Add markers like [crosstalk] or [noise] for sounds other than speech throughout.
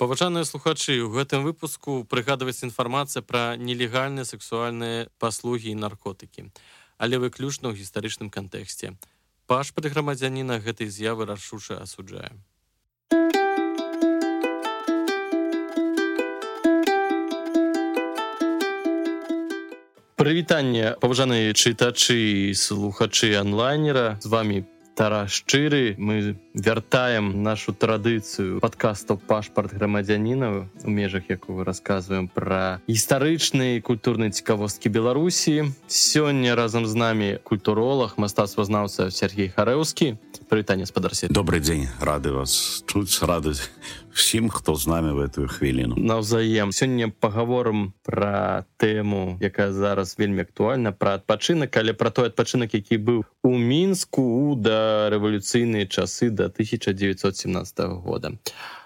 паважаныя слухачы у гэтым выпуску прыгадваецца інфармацыя пра нелегальныя сексуальныя паслугі і наркотыкі але выключна ў гістарычным кантэксце. Пашпарт грамадзяніна гэтай з'явы рашуча асуджае. Прывітанне паважаныя чытачы слухачы онлайнера з вами Тара шчыры. Мы вяртаем нашу традыцыю падкастаў пашпарт грамадзяніна у межах якого расказваем пра гістарычныя культурныя цікавосткі беларусі. Сёння разам з намі культуролог мастацтвазнаўца Сергей харэўскі. Прывітанне спадарсе добрый дзень рады вас чуць радасць всім хто з нами в эту хвіліну. Навзаем сёння паговорам пра тэму якая зараз вельмі актуальна пра адпачынак але пра той адпачынак які быў у мінску да рэвалюцыйныя часы да 1917 года.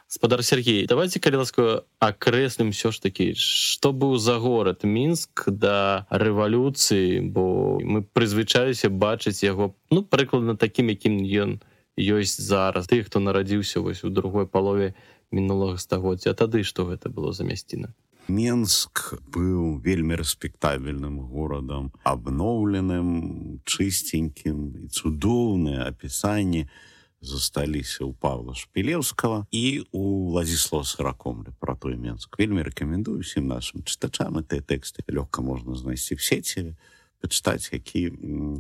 Спадар Сергей давайте калі ласка акрэслім все ж таки что быў за горад мінск да рэвалюцыі бо мы прызвычаліся бачыць яго ну прыкладна такім якім ён ёсць зараз. Ты хто нарадзіўся вось у другой палове мінулага стагоддзя. Тады што гэта было замясціна Менск быў вельмі рэспектабельным горадам абноўленым чыстенькім і цудоўныя апісанні засталіся ў павла шпілеўскага і у лазіслава сыракомля пра той менск. Вельмі рэкамендую усім нашим чытачам тыя тэксты. Лёгка можна знайсці в сеціве пачытаць які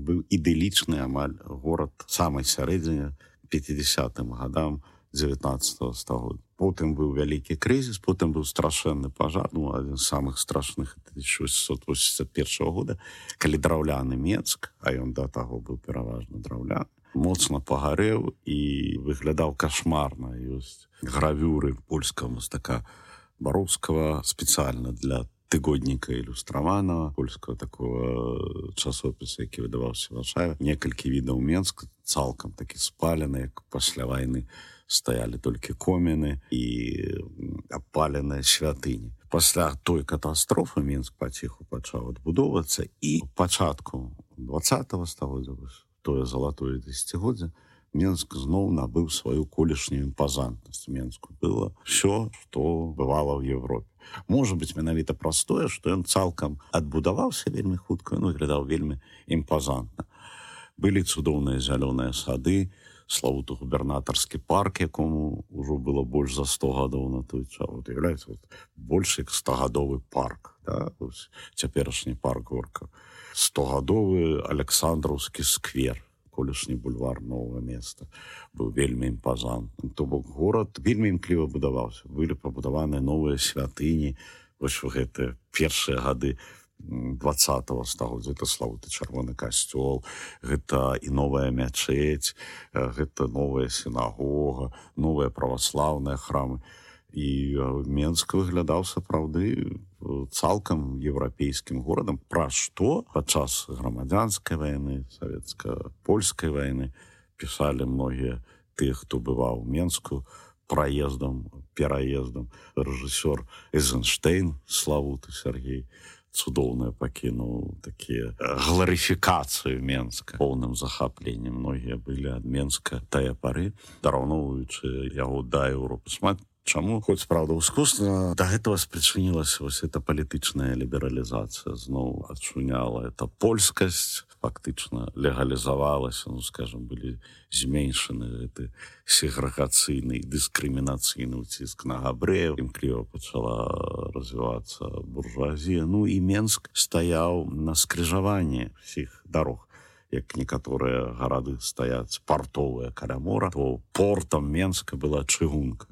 быў ідылічны амаль горад самай сярэдзіне 50 годам 19 стагоддзя потым быў вялікі крызіс потым быў страшэнны пажар ну адзін з самых страшных 1681 года калі драўляны мецк а ён да таго быў пераважна драўляны моцна пагарэў і выглядаў кашмарна ёсць гравюры польскага мастака бароўскага спецыяльна для тыгодніка ілюстраванага польскага такого часопіса які выдаваўся варшаве. Некалькі відаў менск цалкам такі спалены як пасля вайны стаялі толькі коміны і апаленыя святыні. Пасля той катастрофы мінск паціху пачаў адбудоўвацца і пачатку два стагоддзя тое залатое дзесяцігоддзя Менск зноў набыў сваю колішнюю імпазантнасць Менску было все што бывало ў Европе. Можа быць менавіта простое, што ён цалкам адбудаваўся вельмі хутка ну, выглядаў вельмі імпазантна. Былі цудоўныя зялёныя сады, славуты губернатарскі парк якому ўжо было больш за 100 гадоў на той час. Вот, является вот, больш як стагадовы парк да? цяперашні парк горка стогадовы александраўскі сквер колішні бульвар нового места. Быў вельмі імпазантным. То бок горад вельмі імкліва будаваўся. Былі пабудаваныя новыя святыні. Вось гэтыя першыя гады в двадцатого стагоддзя. Это славуты чырвоны касцёл гэта і новая мячэць гэта новая сінагога новыя праваслаўныя храмы. І менск выглядаў сапраўды цалкам еўрапейскім горадам. Пра што? Падчас грамадзянскай вайны савецка-польскай вайны пісалі многія тых хто бываў менску праездам пераездам. Рэжысёр эзенштейн славуты Сергей цудоўна пакінуў такія гларыфікацыю менска. поўным захапленнем. Многія былі ад менска тая пары дараўноўваючы яго да Еўропы. Смат Чаму. Хоць правда ўскусна да гэтага спрычынілася вось эта палітычная лібералізацыя. Зноў адчуняла это польскасць фактычна легалізавалася ну скажем былі зменшаны гэты сегрэгацыйны дыскрымінацыйны ціск на габрэяў. Імкліва пачала развівацца буржуазія. Ну і менск стаяў на скрыжаванні всіх дарог. Як некаторыя гарады стаяць партовыя каля мора то портам менска была чыгунка.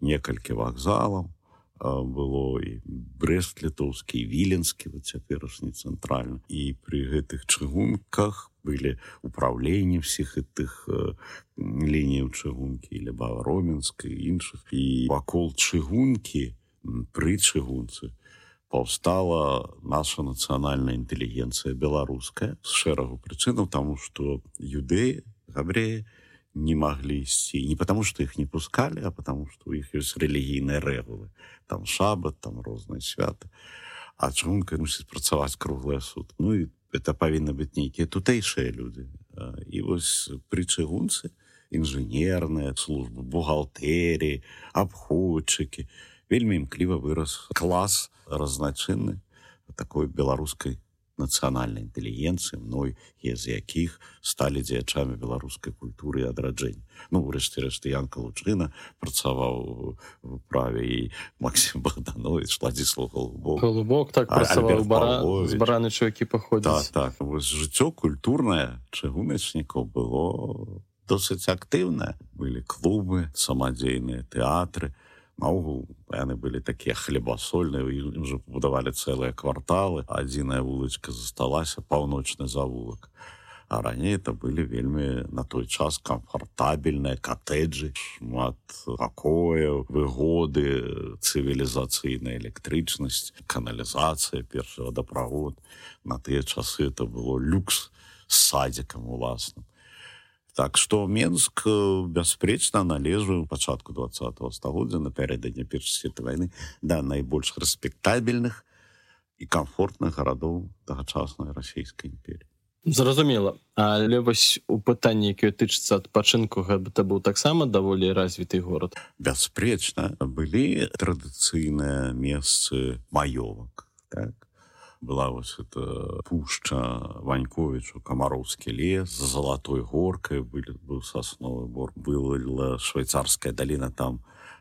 Некалькі вакзалаў было і брест літоўскі віленскі вот цяперашні цэнтральны. І пры гэтых чыгунках былі ўправленні всіх гэтых э, лініяў чыгункі или бавароменскай іншых. І вакол чыгункі пры чыгунцы паўстала наша нацыянальная інтэлігенцыя беларуская з шэрагу прычынаў таму што юдэі габрэі не могли ісці не потому что их не пускали а потому что у іх ёсць рэлігійныя рэгулы там шабат там розныя святы а чунка мусіць працаваць круглыя суд. Ну і это павінна быць нейкія тутэйшыя людзі і вось пры чыгунцы інжынерныя службы бухгалтеріі абходчыкі вельмі імкліва вырас клас разначынны такой беларускай нацыянальнай інтэлігенцыі мной з якіх сталі дзеячамі беларускай культуры адраджэння ну ўрэшце рэшты янка лучына працаваў в праве і Масім богданович владзіслав голубок. Голубок так баранычу які паходзіць так, так. Вось жыццё культурнае чыгуначнікаў было досыць актыўна былі клубы самадзейныя тэатры наогул яны былі такія хлебасольныя ім жа пабудавалі цэлыя кварталы. Адзіная вулачка засталася паўночны завулак а раней это былі вельмі на той час камфортабельныя катэджы шмат пакояў выгоды цывілізацыйная электрычнасць каналізацыя першы вадаправод на тыя часы это было люкс садзікам уласным Так што Менск э, бясспрэчна належу пачатку два стагоддзя напярэдадні першай светы вайны да найбольш рэспектабельных і камфортных гарадоў тагачаснай расійскай імперіі. Зразумела, але вось у пытанні, якое тычыцца адпачынку гэта быў таксама даволі развіты горад. Бясспрэчна былі традыцыйныя месцы маёвак. Так? Была вось это пушча ваньковичу камароўскі лес за золотой горкой были быў сасновы бор была швейцарская даліна там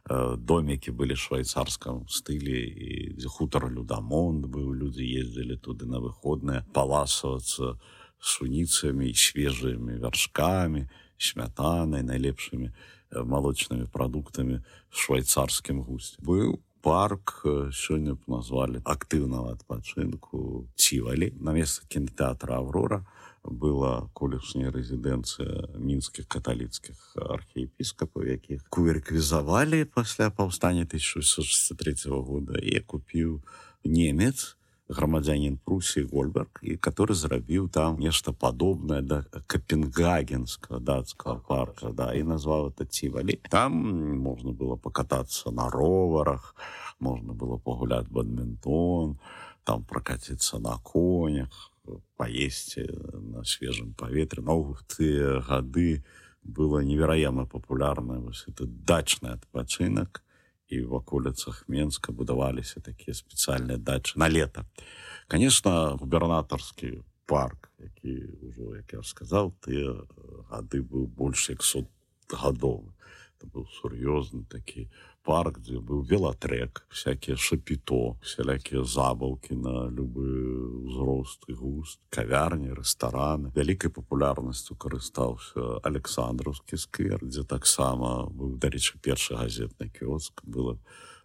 э, домікі былі швейцарском стылі і хутар людамонт быў людзі ездзілі туды на выходныя паласавацца суніцамі свежымі вяршкамі смятанай найлепшымі э, малочнымі прадуктамі швейцарскім гусці быў парк сёння б назвалі актыўнага адпачынку цівалі. На месца кінотэатра аврора была колішняя рэзідэнцыя мінскіх каталіцкіх архіепіскапаў якіх куверквізавалі пасля паўстання 1663 года я купіў немец грамадзянин прусі гольберг і который зрабіў там нешта падобнае да капенгагенска дацкага парка да і назваў это цівалі там можна было покатацца на роварах можна было пагуляць бадминтон там прокаціцца на конях паесці на свежым паветры новых ты гады было невероятно популярна вось это дачны адпачынак і в аколіцах Менска будаваліся такія спецыяльныя дачы на лето. Конечно, губернатарскі парк, які ўжо як я сказаў, тыя гады быў больш як сот гадовы. Это быў сур'ёзны такі парк, дзе быў велатрек, всякие шапіто, сялякія забаўкі на любы ўзрост і густ, кавярні, рэстараны. Вялікай папулярнасцю карыстаўся Александраўскі сквер, дзе таксама быў дарэчы першы газетны кіоск было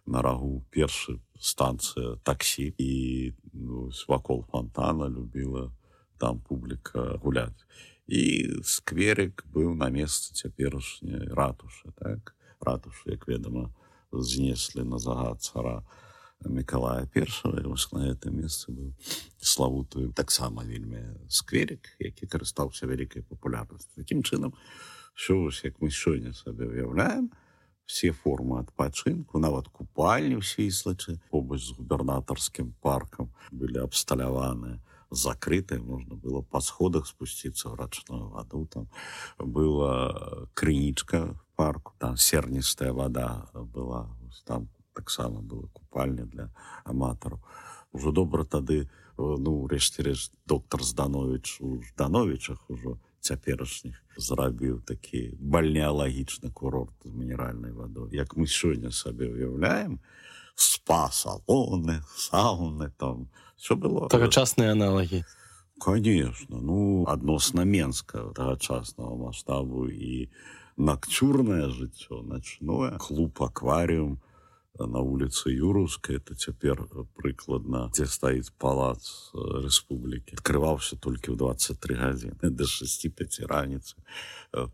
на рагу першы станцыя таксі і ну, вакол фонтана любіла там публіка гуляць. І скверик быў на месцы цяперашняй ратушы так? Ратушы як ведама знеслі на загад цара Миколая першого на это месца быў славутую таксама вельмі скверик які карыстаўся вялікай папулярнасцю. Таким чынам що вось як мы сёння сабе уяўляем все формы адпачынку нават купальні свіслачы побач з губернатарскім паркам былі абсталяваныя закрытая можно было по сходах спуститься в рачную воду там была крынічка парку там сернистая вода была там таксама было купальня для аматараў уже добра тады ну рэшце рэш доктор зданович у ждановичах ужо цяперашніх зрабіў такі бальнеалагічны курорт з мінеральнай вадой як мы сёння сабе уяўляем спа салоны сауны там. Все было тагачасныя аналагі конечно. Ну адносна менска тагачаснага масштабу і накцюрнае жыццё начное клуб акварыум на улице юрускай это цяпер прыкладна дзе стаіць палац Рэспублікі открываўся толькі ў 23 гадзіны [laughs] до 65 раніцы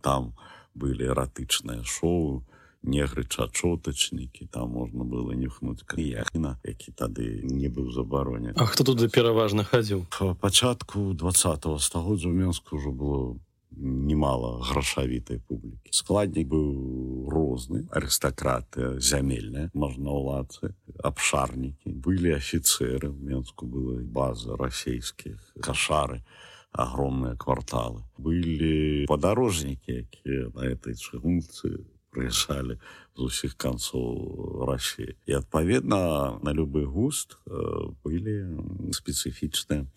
там былі эратычныя шоу негры чачотачнікі там можна было нюхнуць крыяхна які тады не быў забароне А хто туды пераважна хадзіў? Пачатку два стагоддзя ў менску ўжо было немало грашавітай публікі. Складнік быў розны арыстакраты зямельная можнаўладцы абшарнікі. Былі афіцеры в менску было база расійскіх кашары огромные кварталы. Были подорожники якія на этой чыгунцы прыязджалі з усіх канцоў России і адпаведна на любы густ э, былі спецыфічныя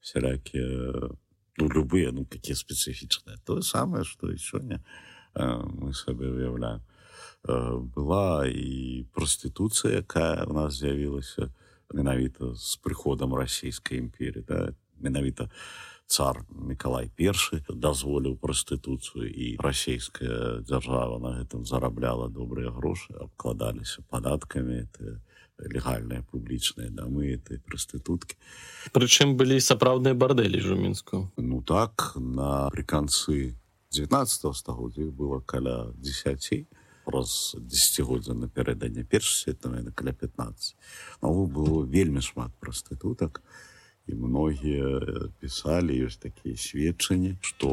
всякие ну любые ну какие спецыфічныя тое самае что і сёння э, мы сабе уяўляем э, была і проституцыя якая у нас з'явілася менавіта з прыходам расійскай імперии да? менавіта цар Миколай першы дазволіў прастытуцыю і расійская дзяржава на гэтым зарабляла добрыя грошы абкладаліся падаткамі это легальныя публічныя дамы этой прастытуткі. Прычым былі сапраўдныя бардэлі жумінску. Ну так напрыканцы 19 стагоддзя было каля 10 праз десятгоддзя напярэдання першай светнай на каля 15 ну, было вельмі шмат прастытутак. і многія пісалі ёсць такія сведчанні што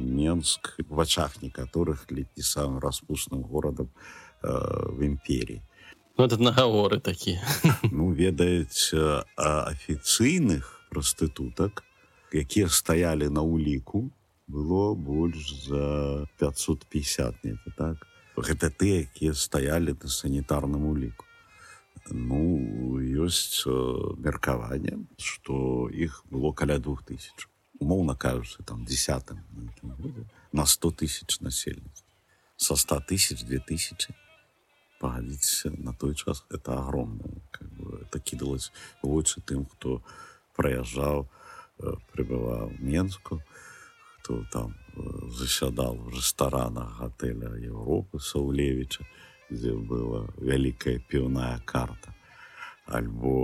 Менск в вачах некаторых летні самым распусным горадам э, в імперіі ну, этот нагаворы такі [laughs] ну ведаюць афіцыйных прастытутак якія стаялі на уліку было больш за 550 не так. Гэта ты якія стаялі на санітарным уліку ну ёсць э, меркаванне что іх было каля двух тысяч. Умоўна кажуцца там десятым на 100 тысяч насельніцтва со 100 тысяч 2000 пагадзіцеся на той час это огромное как бы, это кідалось вочы тым хто праязджаў э, прыбываў менску хто там засядал в рэстаранах отеля Европы Саулевича, где была вялікая піўная карта, альбо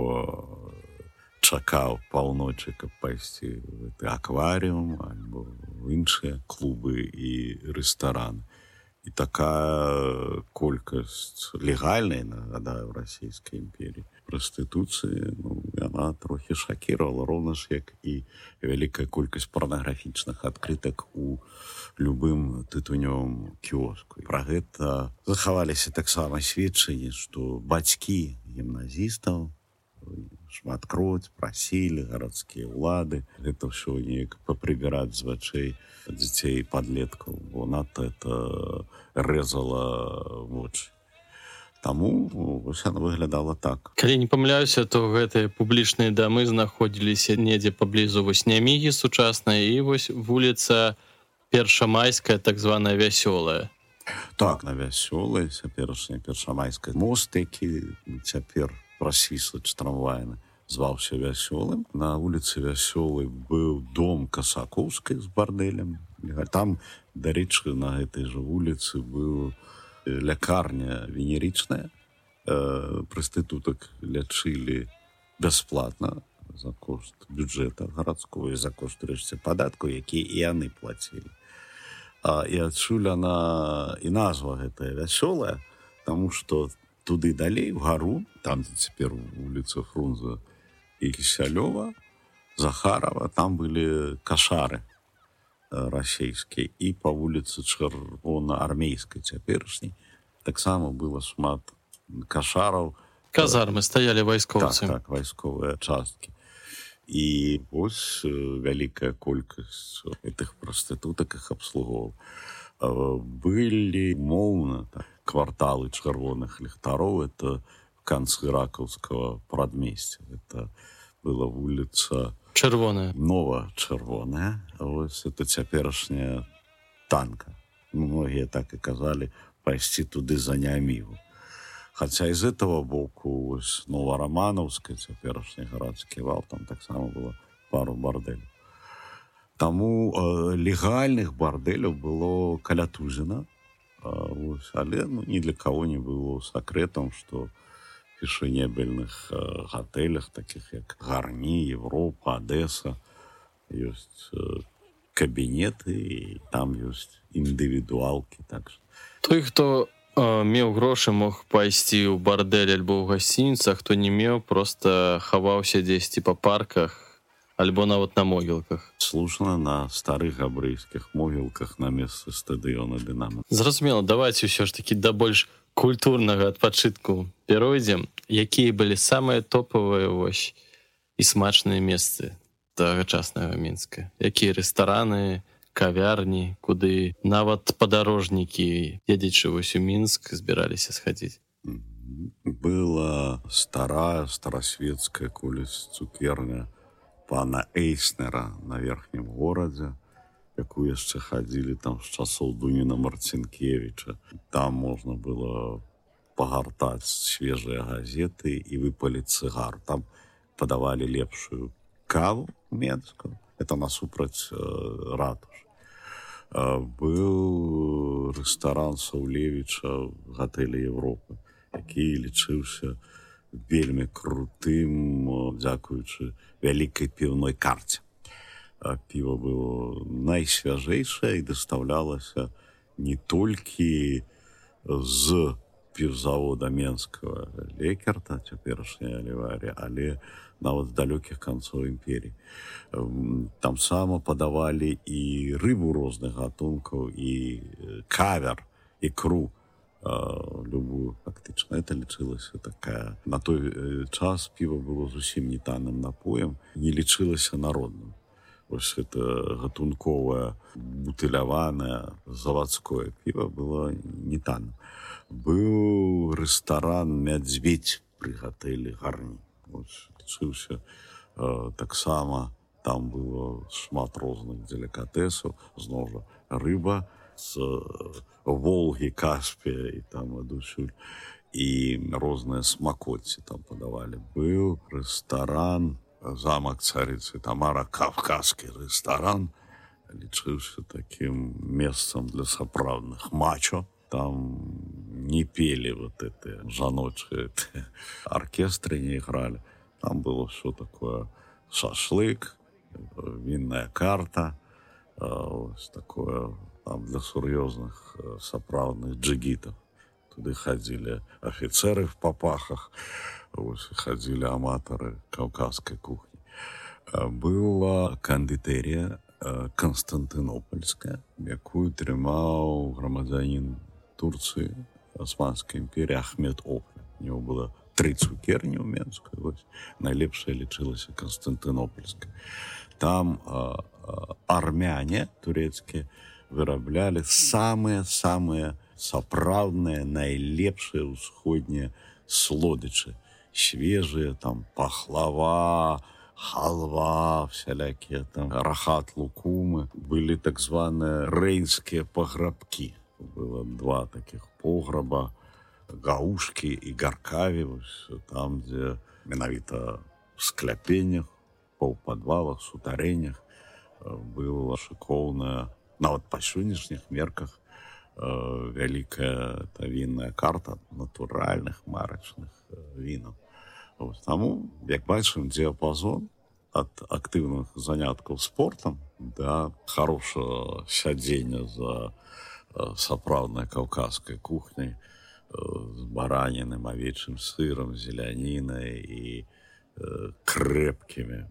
чакаў паўночы, каб пайсці акварыум, альбо іншыя клубы і рэстараны і такая колькасць легальнай нагадаю расійскай імперіі прастытуцыі ну, яна трохі шакіравала роўна ж як і вялікая колькасць парнаграфічных адкрытак у любым тытунёвым кіоску пра гэта захаваліся таксама сведчанні што бацькі гімназістаў шматкроць прасілі гарадскія ўлады гэта ўсё неяк папрыбіраць з вачэй дзяцей подлеткаў бо надто это рэзала вочы. Таму она выглядала так. Калі не памыляюся то гэтыя публічныя дамы знаходзіліся недзе паблізу вось нямігі сучаснай і вось вуліца першамайская так званая вясёлая. Так на вясёлай цяперашняя першамайская. Мост які цяпер прасвіслаць трамвайны зваўся вясёлым на вуліцы вясёлы быў дом касакоўскай з бардэлем там дарэчы на гэтай жа вуліцы быў лякарня венерычная э, прастытутак лячылі бясплатна за кошт бюджэта гарадского за кошт рэшце падатку які і яны плацілі і адсюль она і назва гэтая вясёлая тому что туды далей в гару там цяпер улица фрунза і кісялёва захарова там былі кашары расійскія. І по вуліцы чырвона-армейскай цяперашняй таксама было шмат кашараў. Казармы стаялі вайскоўцы. Так, так, вайсковыя часткі. І ось вялікая колькасць гэтых прастытутак іх абслугоў. Былі моўна так кварталы чырвоных ліхтароў это канцы ракаўскага прадмесця. Это была вуліца чырвоная. Нова чырвоная. Ось это цяперашняя танка. Многія так і казалі пайсці туды за нямігу хаця з этого боку ось нова романаўская цяперашні гарадскі вал там таксама было пару бардель Таму э, легальных бардэляў было каля тузіна Вось, але ну, ні для кого не было сакрэтам што фішынебельных э, гатэлях таких як гарні Европа Адэса ёсць э, кабінеты і там ёсць індывідуалкі так той хто э, меў грошы мог пайсці ў бардэль альбо ў гасцінцах хто не меў просто хаваўся дзесьці па парках альбо нават на могілках. Слушна на старых габрэйскіх могілках на месцы стадыёна дынама зразумела давайте ўсё ж таки да больш культурнага адпачытку перайдзем якія былі самыя топавыя вось і смачныя месцы тагачаснага мінска? Якія рэстараны кавярні куды нават падарожнікі едзячы вось у мінск збіраліся схадзіць? Была старая старасветская куліс цукерня пана эйснера на верхнім горадзе якую яшчэ хадзілі там з часоў дуніна марцінкевича там можна было пагартаць свежыя газеты і выпаліць цыгар. Там падавалі лепшую каву менскую это насупраць э, ратуш. Быў рэстаран саўлевіча гатэлі Европы які лічыўся вельмі крутым дзякуючы вялікай піўной карце. Піва было найсвяжэйшае і дастаўлялася не толькі з півзавода менскага лекерта цяперашняя аліварі але нават далёкіх канцоў імперій там сама падавалі і рыбу розных гатункаў і кавер і кру любую фактычна это лічылася такая. На той час піва было зусім не танным напоем не лічылася народным ось это гатунковае бутыляванае завадское піва было не танным быў рэстаран мядзведь пры гатэлі гарні лічыўся таксама там было шмат розных делікатэсаў зноў жа рыба з волгі каспія і там адусюль і розныя смакоці там падавалі быў рэстаран замак царыцы тамара кавказскі рэстаран лічыўся такім месцам для сапраўдных мачо. Там не пелі вот это жаночыя аркестры [laughs] не ігралі там было все такое шашлык вінная карта ось такое там для сур'ёзных сапраўдных джигітаў туды хадзілі афіцеры в папахах хадзілі аматары каўказскай кухні была кандытэрія Константынопольская, якую трымаў грамадзянін Турцыі Асманскай імперіі Ахмед Офля. У него было тры цукерні Менскай вось найлепшая лічылася Константынопольская. Там армяне турэцкія выраблялі самыя самыя сапраўдныя найлепшыя ўсходнія слодычы свежыя там пахлава, халва всялякія там рахат лукумы. Былі так званыя рэйнскія паграбкі было два таких пограба. Гаушкі і гаркаві там дзе менавіта скляпеннях паўпадвалах сутарэннях была шыкоўная нават па сённяшніх мерках вялікая та вінная карта натуральных марачных вінаў Таму як бачым дыяпазон ад актыўных заняткаў спортам да хорошего сядзення за сапраўднай каўказскай кухняй з бараненым авечым сырам зелянінай і крэпкімі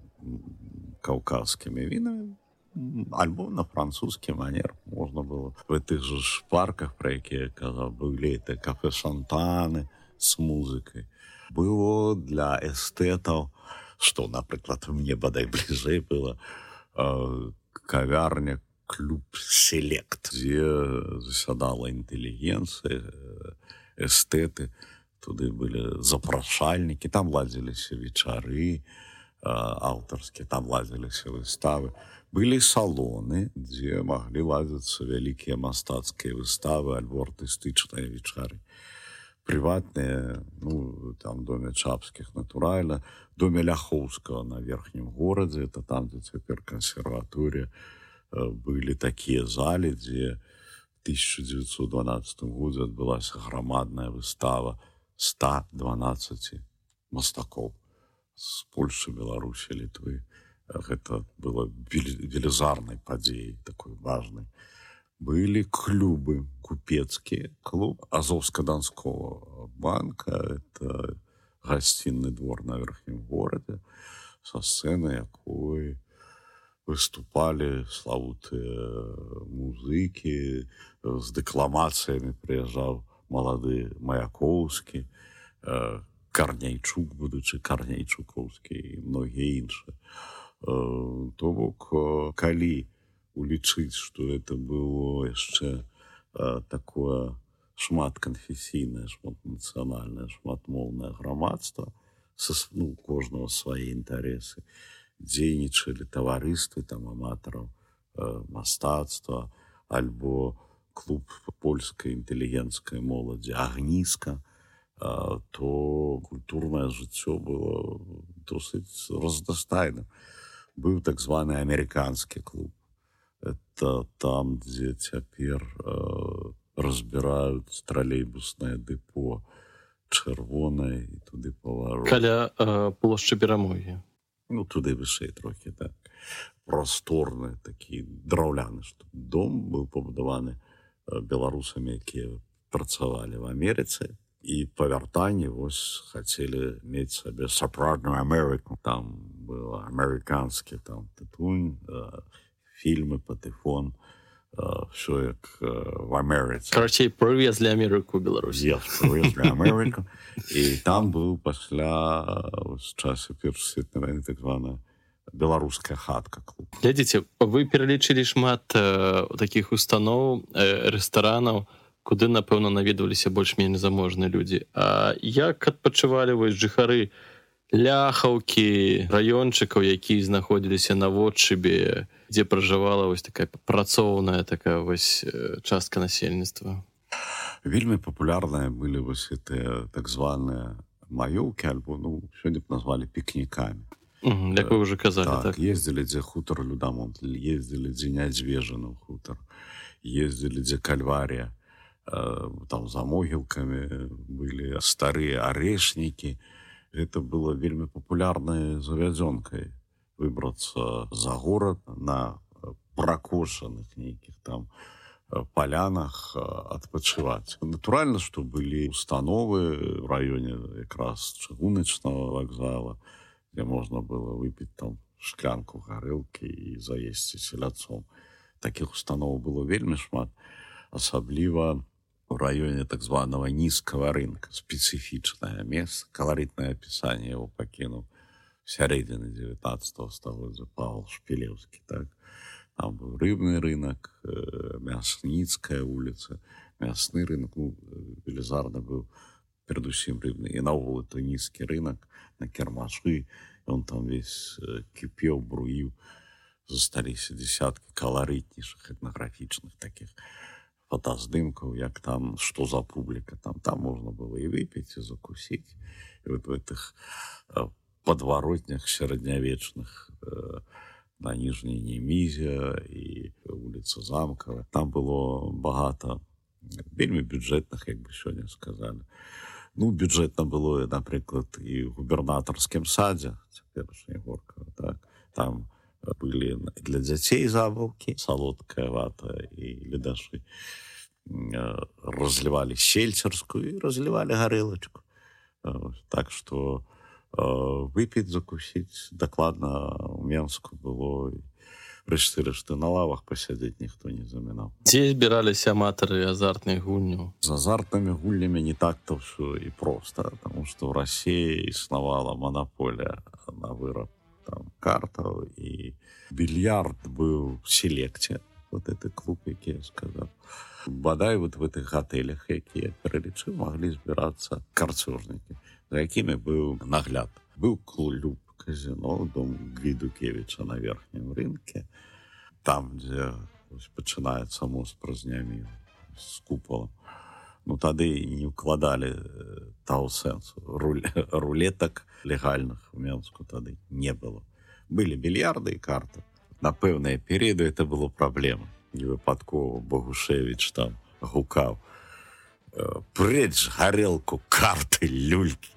каўказскімі вінамі альбо на французскі манер. Можна было в тых жа шпарках пра якія казаў былі это кафе шантаны с музыкай было для эстэтаў что напрыклад мне бадай бліжэй было э, кавярня клуб селект дзе засядала інтэлігенцыя эстэты туды былі запрашальнікі там ладзіліся вечары аўтарскі там ладзіліся выставы. Былі салоны дзе маглі ладзіцца вялікія мастацкія выставы альбо артыстычныя вечары прыватныя ну там доме чапскіх натуральна доме ляхоўскага на верхнім горадзе это там дзе цяпер кансерваторія былі такія залі дзе 1912 годзе адбылася грамадная выстава 112 мастакоў з Польшы беларусі літвы гэта было велізарнай падзеяй такой важнай былі клубы купецкія клуб азовска-данского банка. Это гасцінны двор на верхнім горадзе са сцэны якой выступалі славутыя музыкі з дэкламацыямі прыязджаў малады маяковскі карняйчук будучы карняйчукоўскі многія іншыя то бок калі улічыць что это было яшчэ такое шматканфесійнае шматнацыянальнае шматмоўнае грамадства са ну, кожного свае інтарэсы дзейнічалі таварыствы там аматараў мастацтва альбо клуб польскай інтэлігенцкай моладзі агніска то культурнае жыццё было досыць разнастайным. Быў так званы амерыканскі клуб. Это там дзе цяпер э, разбіраюць тралейбуснае дэпо чырвонай і туды павару каля э, плошчы перамогі. Ну туды вышэй трохі так. Прасторны такі драўляны што дом быў пабудаваны беларусамі якія працавалі в Амерыцы і па вяртанні вось хацелі мець сабе сапраўдную Амерыку там был амерыканскі там тытунь э, фільмы патэфон і все як в Амерыцы карацей прывезлі Амерыку Беларусь Амерыку і там быў пасля часу першасветнай войны так званая беларуская хатка клуб глядзіце вы пералічылі шмат э, таких устаноў э, рэстаранаў куды напэўна наведваліся больш-менш заможныя людзі. А як адпачывалі вось жыхары ляхаўкі раёнчыкаў які знаходзіліся на водчыбе дзе пражывала вось такая працоўная такая вось частка насельніцтва? Вельмі папулярныя былі вось гэтыя так званыя маёўкі альбо ну сёння б назвалі пікнікамі. Як вы уже казалі так, так. ездзілі дзе хутар людамонт ездзілі дзе нядзвежаны хутар ездзілі дзе кальварія там за могілкамі былі старыя арешнікі это было вельмі папулярнай завядзёнкай выбрацца за горад на пракошаных нейкіх там палянах адпачываць натуральна што былі установы в раёне якраз чыгуначнага вакзала где можна было выпіць там шклянку гарэлкі і заесці селяцом таких установ было вельмі шмат асабліва в раёне так званого нізкага рынка. Спецыфічнае месца каларытнае опісанне его пакінуў сярэдзіны 19 стагоддзя павал шпілеўскі так. Там быў рыбны рынок э, мясніцкая вуліца мясны рынок ну, велізарны быў перадусім рыбны і наогул это нізкі рынок на кірмашы он там весь э, кіпеў бруіў засталіся десяткі каларытнейшых этнаграфічных таких фотаздымкаў як там что за публіка там там можна было і выпіць і закусіць і вот в этих э, подворотнях сярэднявечных э, на ніжняй немізе і улица замкава там было багата вельмі бюджэтных як бы сёння сказали. Ну бюджэтна было напрыклад і губернатарскім садзе горка так там былі для дзяцей забаўкі салодкая вата і ледашы разлівалі сельцарскую і разлівалі гарэлачку так что у выпіць закусіць дакладна у менску было рэшты рэшты на лавах пасядзець ніхто не замінаў дзе збіраліся аматары азартных гульняў з азартнымі гульнямі не так то ўсё і проста тому что ў рассіі існавала манаполія на выраб там картаў і більярд быў селекце вот это клуб які я сказал. Бадай вот в гэтых гатэлях якія пералічы маглі збірацца карцёжнікі за якімі быў нагляд. Быў клуб казино дом гвідукевича на верхнім рынке. Там дзе пачынаецца мост праз нямі з куполом ну тады не укладалі тау сэнсу руль [laughs] рулетак легальных у менску тады не было. Былі більярды і карты. На пэўныя перыяды это было праблема. Не выпадкова богушевич там гукаў прэч гарэлку карты люлькі!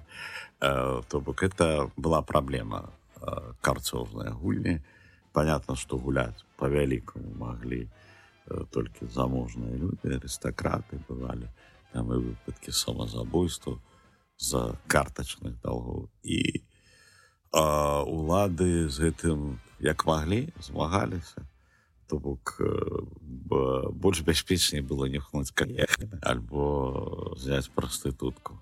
Э, то бок это была праблема э, карцовная гульні. Понятно что гуляць по вялікаму могли э, толькі заможныя люди арыстакраты бывалі там і выпадкі самазабойства за картачных долгоў і улады з гэтым як маглі змагаліся то бок больш бяспечней было нюхнуць альбо взять прастытутку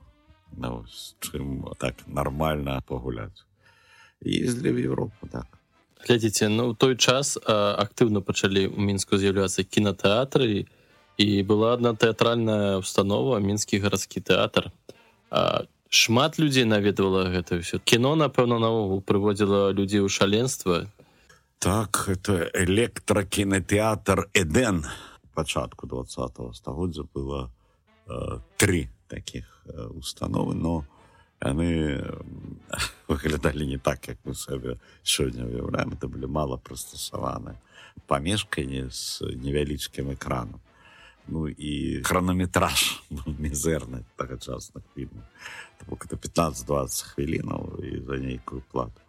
ну, чым так нормально пагуляць ездили в Европу так. Глядзіце ну той час актыўна пачалі ў мінску з'яўляцца кінотэатры і была одна тэатральная установа мінскі гарадскі тэатр. Шмат людзей наведвала гэта ўсё. Кіно напэўна наогул прыводзіла людзей у шаленства. Так это электракінотеатр эден. Пачатку двадцатого стагоддзя было э, три таких э, установы но яны [laughs] выглядалі не так як мы сабе сёння уяўляем это былі мала прыстасаваны памешканні з невялічкім экраном ну і хранометраж мізэрны тагачасных фільмаў это 15-20 хвілінаў і за нейкую плату.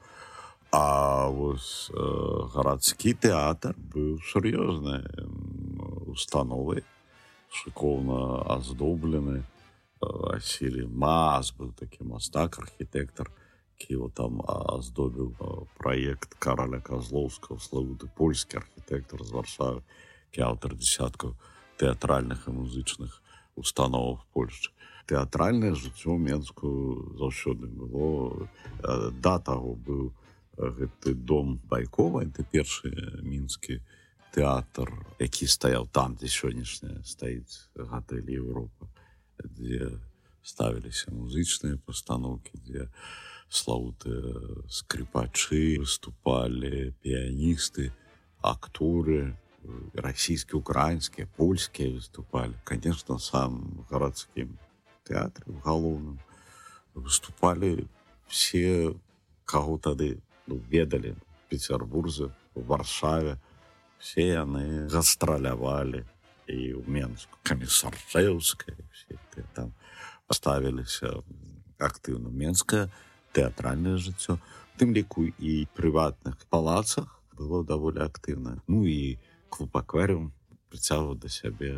А вось э, гарадскі тэатр быў сур'ёзнай установы шыкоўна аздоблены Васілі Мас быў такі мастак архітэктар Ківа там аздобіў праект караля казлоўска славуты польскі архітэктар з варшавы аўтар десяткаў тэатральных і музычных установаў Польшчы тэатральнае жыццё менску заўсёды было. Да таго быў гэты дом байкова это першы мінскі тэатр які стаяў там дзе сённяшняя стаіць гатэлі Европа дзе ставіліся музычныя пастаноўкі дзе славутыя скрипачы выступалі піяністы акторы расійскі украінскія польскія выступалі конечно сам гарадскім тэатры в галоўным выступалі все каго тады ну, ведалі петербурзе в варшаве. Все яны гастралявалі і ў менску камісаржэўская там паставіліся актыўна менскае тэатральнае жыццё тым ліку і прыватных палацах было даволі актыўна ну і клуб акварыум прыцягваў да сябе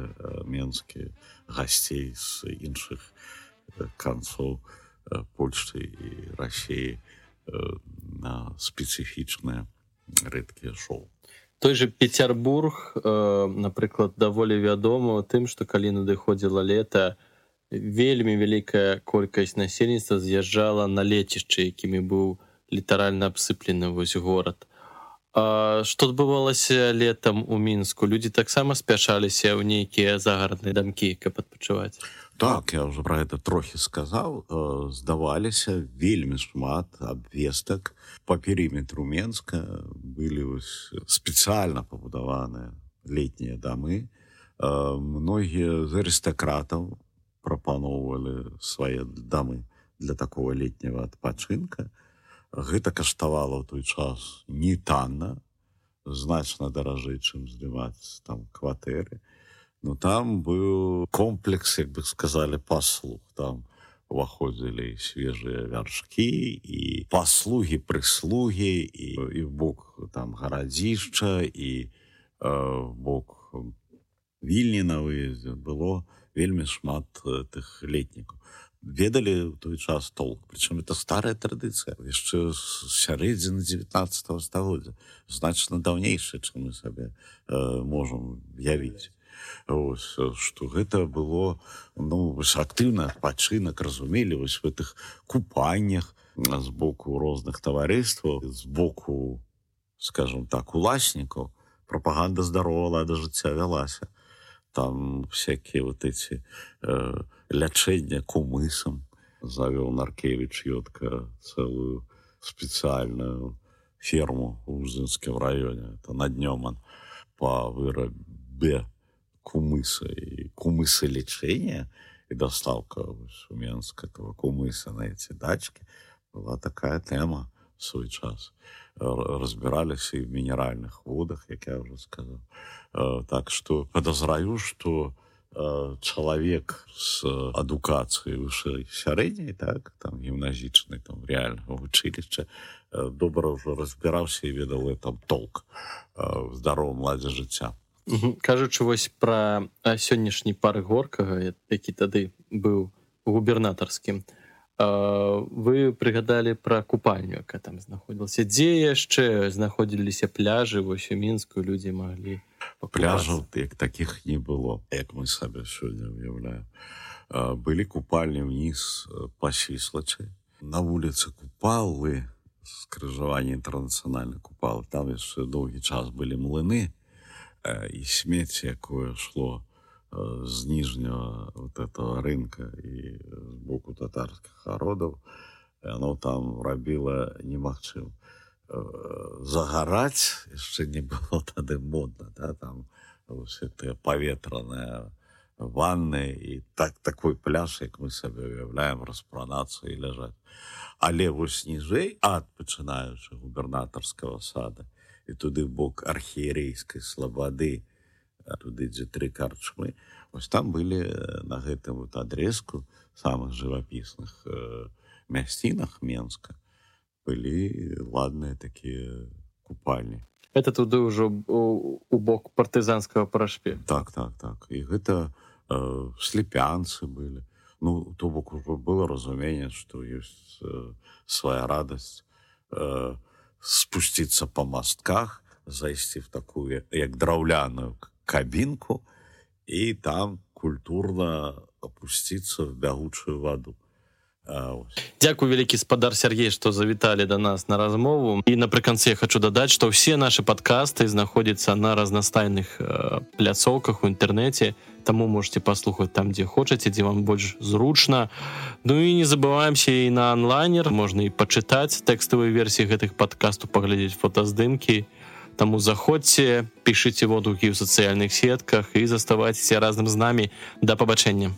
менскі гасцей з іншых канцоў польшчы і рассеі на спецыфічныя рэдкія шоу. Той же петербург э, напрыклад даволі вядома тым что калі надыходзіла лета вельмі вялікая колькасць насельніцтва з'язджала на лецішчы якімі быў літаральна абсыплены вось горад что адбывалася летом у мінску? Людзі таксама спяшаліся ў нейкія загарадныя дамкі каб адпачываць. Так я уже про это трохі сказаў. Э, здаваліся вельмі шмат абвестак по перыметру менска былі спецыяльна пабудаваныя летнія дамы. Э, многія з арыстакратаў прапаноўвалі свае дамы для такого летняго адпачынка гэта каштавала ў той час не танна значна даражэй чым здымаць там кватэры. Ну там быў комплекс, як бы сказали паслуг. Там уваходзілі свежыя вяршкі і паслугі прыслугі і, і бок там гарадзішча і э, бок вільні на выездзе. Было вельмі шмат тых летнікаў ведалі ў той час толк. Прычым это старая традыцыя яшчэ сярэдзіны 19 стагоддзя значна даўнейшая чым мы сабе э, можам явіць ось, что гэта было ну актыўна адпачынак разумелі вось в гэтых купаннях з боку розных таварыстваў з боку скажем так уласнікаў прапаганда здаровала да жыцця вялася там всякие вот эти э, лячэння кумысам завёў наркевич ётка целую спецыяльную ферму в узенскім раёне это на днём он по вырабе кумыса и кумыса лечения и доставка в Менск этого кумыса на эти дачки. Была такая тема в свой час. Разбирались и в минеральных водах, как я уже сказал. Так что подозраю, что человек с адукацией выше средней, так, там, гимназичной, там, реально, в училище, добро уже разбирался и видел этом толк в здоровом ладе життя кажучы вось пра сённяшні пары горкага які тады быў губернатарскім вы прыгадалі пра купальню якая там знаходзілася. Дзе яшчэ знаходзіліся пляжы? Вось у мінскую людзі маглі пляжаў як таких не было як мы сабе сёння уяўляем былі купальні ўніз па сіслачы. На вуліцы купалы скрыжаванне інтэрнацыянальна купал там яшчэ доўгі час былі млыны і смецце якое шло з ніжняга вот этого рынка і з боку татарскіх родаў оно там рабіла немагчым загараць яшчэ не было [laughs] тады модна да, там все тыя паветраныя ванны і так такой пляж як мы сабе уяўляем распранацца і ляжаць але вось ніжэй ад пачынаючы губернатарскага сада і туды бок архіерейскай слабады туды дзе тры карчмы ось там былі на гэтым вот адрезку самых жывапісных э, мясцінах менска былі ладныя такія купальні. Это туды ўжо у бок партызанскага парашпе. Так так так. І гэта э, слепянцы былі. Ну то бок ужо было разуменне што ёсць э, свая радасць э, спусціцца па мастках зайсці в такую як драўляную кабінку і там культурна опусціцца в бягучую ваду. Дякую вялікі спадар Сергей што завіталі да нас на размову. І напрыканцы я хочу дадаць што ўсе нашы падкасты знаходзяцца на разнастайных э, пляцоўках у інтэрнэце таму можете паслухаць там дзе хочаце дзе вам больш зручна. Ну і не забываемся і на онлайнер можна і пачытаць тэкставыя версіі гэтых падкасту паглядзець фотаздымкі Таму заходзьце пішыце водгукі ў сацыяльных сетках і заставайцеся разам з намі да пабачэння